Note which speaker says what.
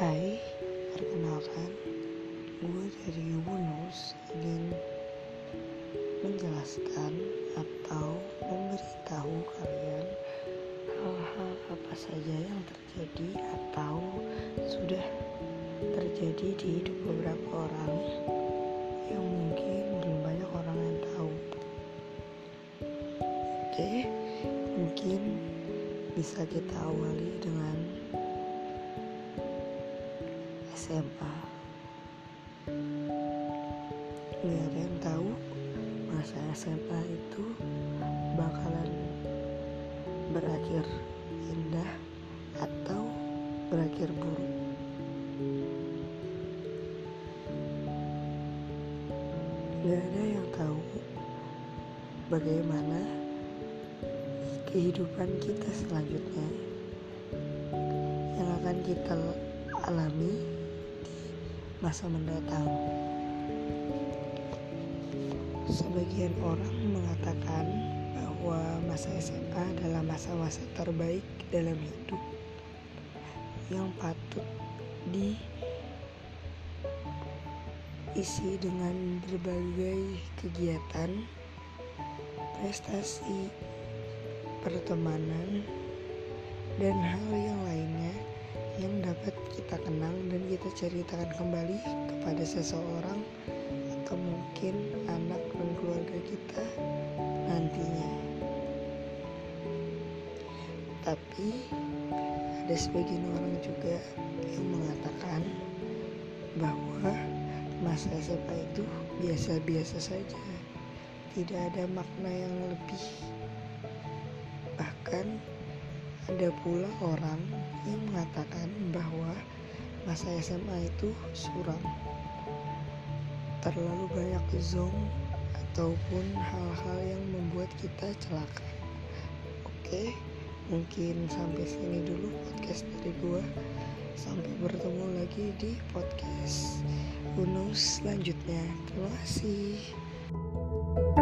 Speaker 1: Hai, perkenalkan. Gue dari Yunus ingin menjelaskan atau memberitahu kalian hal-hal apa saja yang terjadi atau sudah terjadi di hidup beberapa orang yang mungkin belum banyak orang yang tahu. Oke mungkin bisa kita awali dengan SMA. Nggak ada yang tahu masa SMA itu bakalan berakhir indah atau berakhir buruk. Gak ada yang tahu bagaimana kehidupan kita selanjutnya yang akan kita alami masa mendatang. Sebagian orang mengatakan bahwa masa SMA adalah masa-masa terbaik dalam hidup yang patut diisi dengan berbagai kegiatan, prestasi, pertemanan, dan hal yang yang dapat kita kenang dan kita ceritakan kembali kepada seseorang atau mungkin anak dan keluarga kita nantinya. Tapi ada sebagian orang juga yang mengatakan bahwa masa SMA itu biasa-biasa saja, tidak ada makna yang lebih. Bahkan ada pula orang yang mengatakan bahwa masa SMA itu suram, terlalu banyak zong ataupun hal-hal yang membuat kita celaka. Oke. Mungkin sampai sini dulu podcast dari gua. Sampai bertemu lagi di podcast Unus selanjutnya. Terima kasih.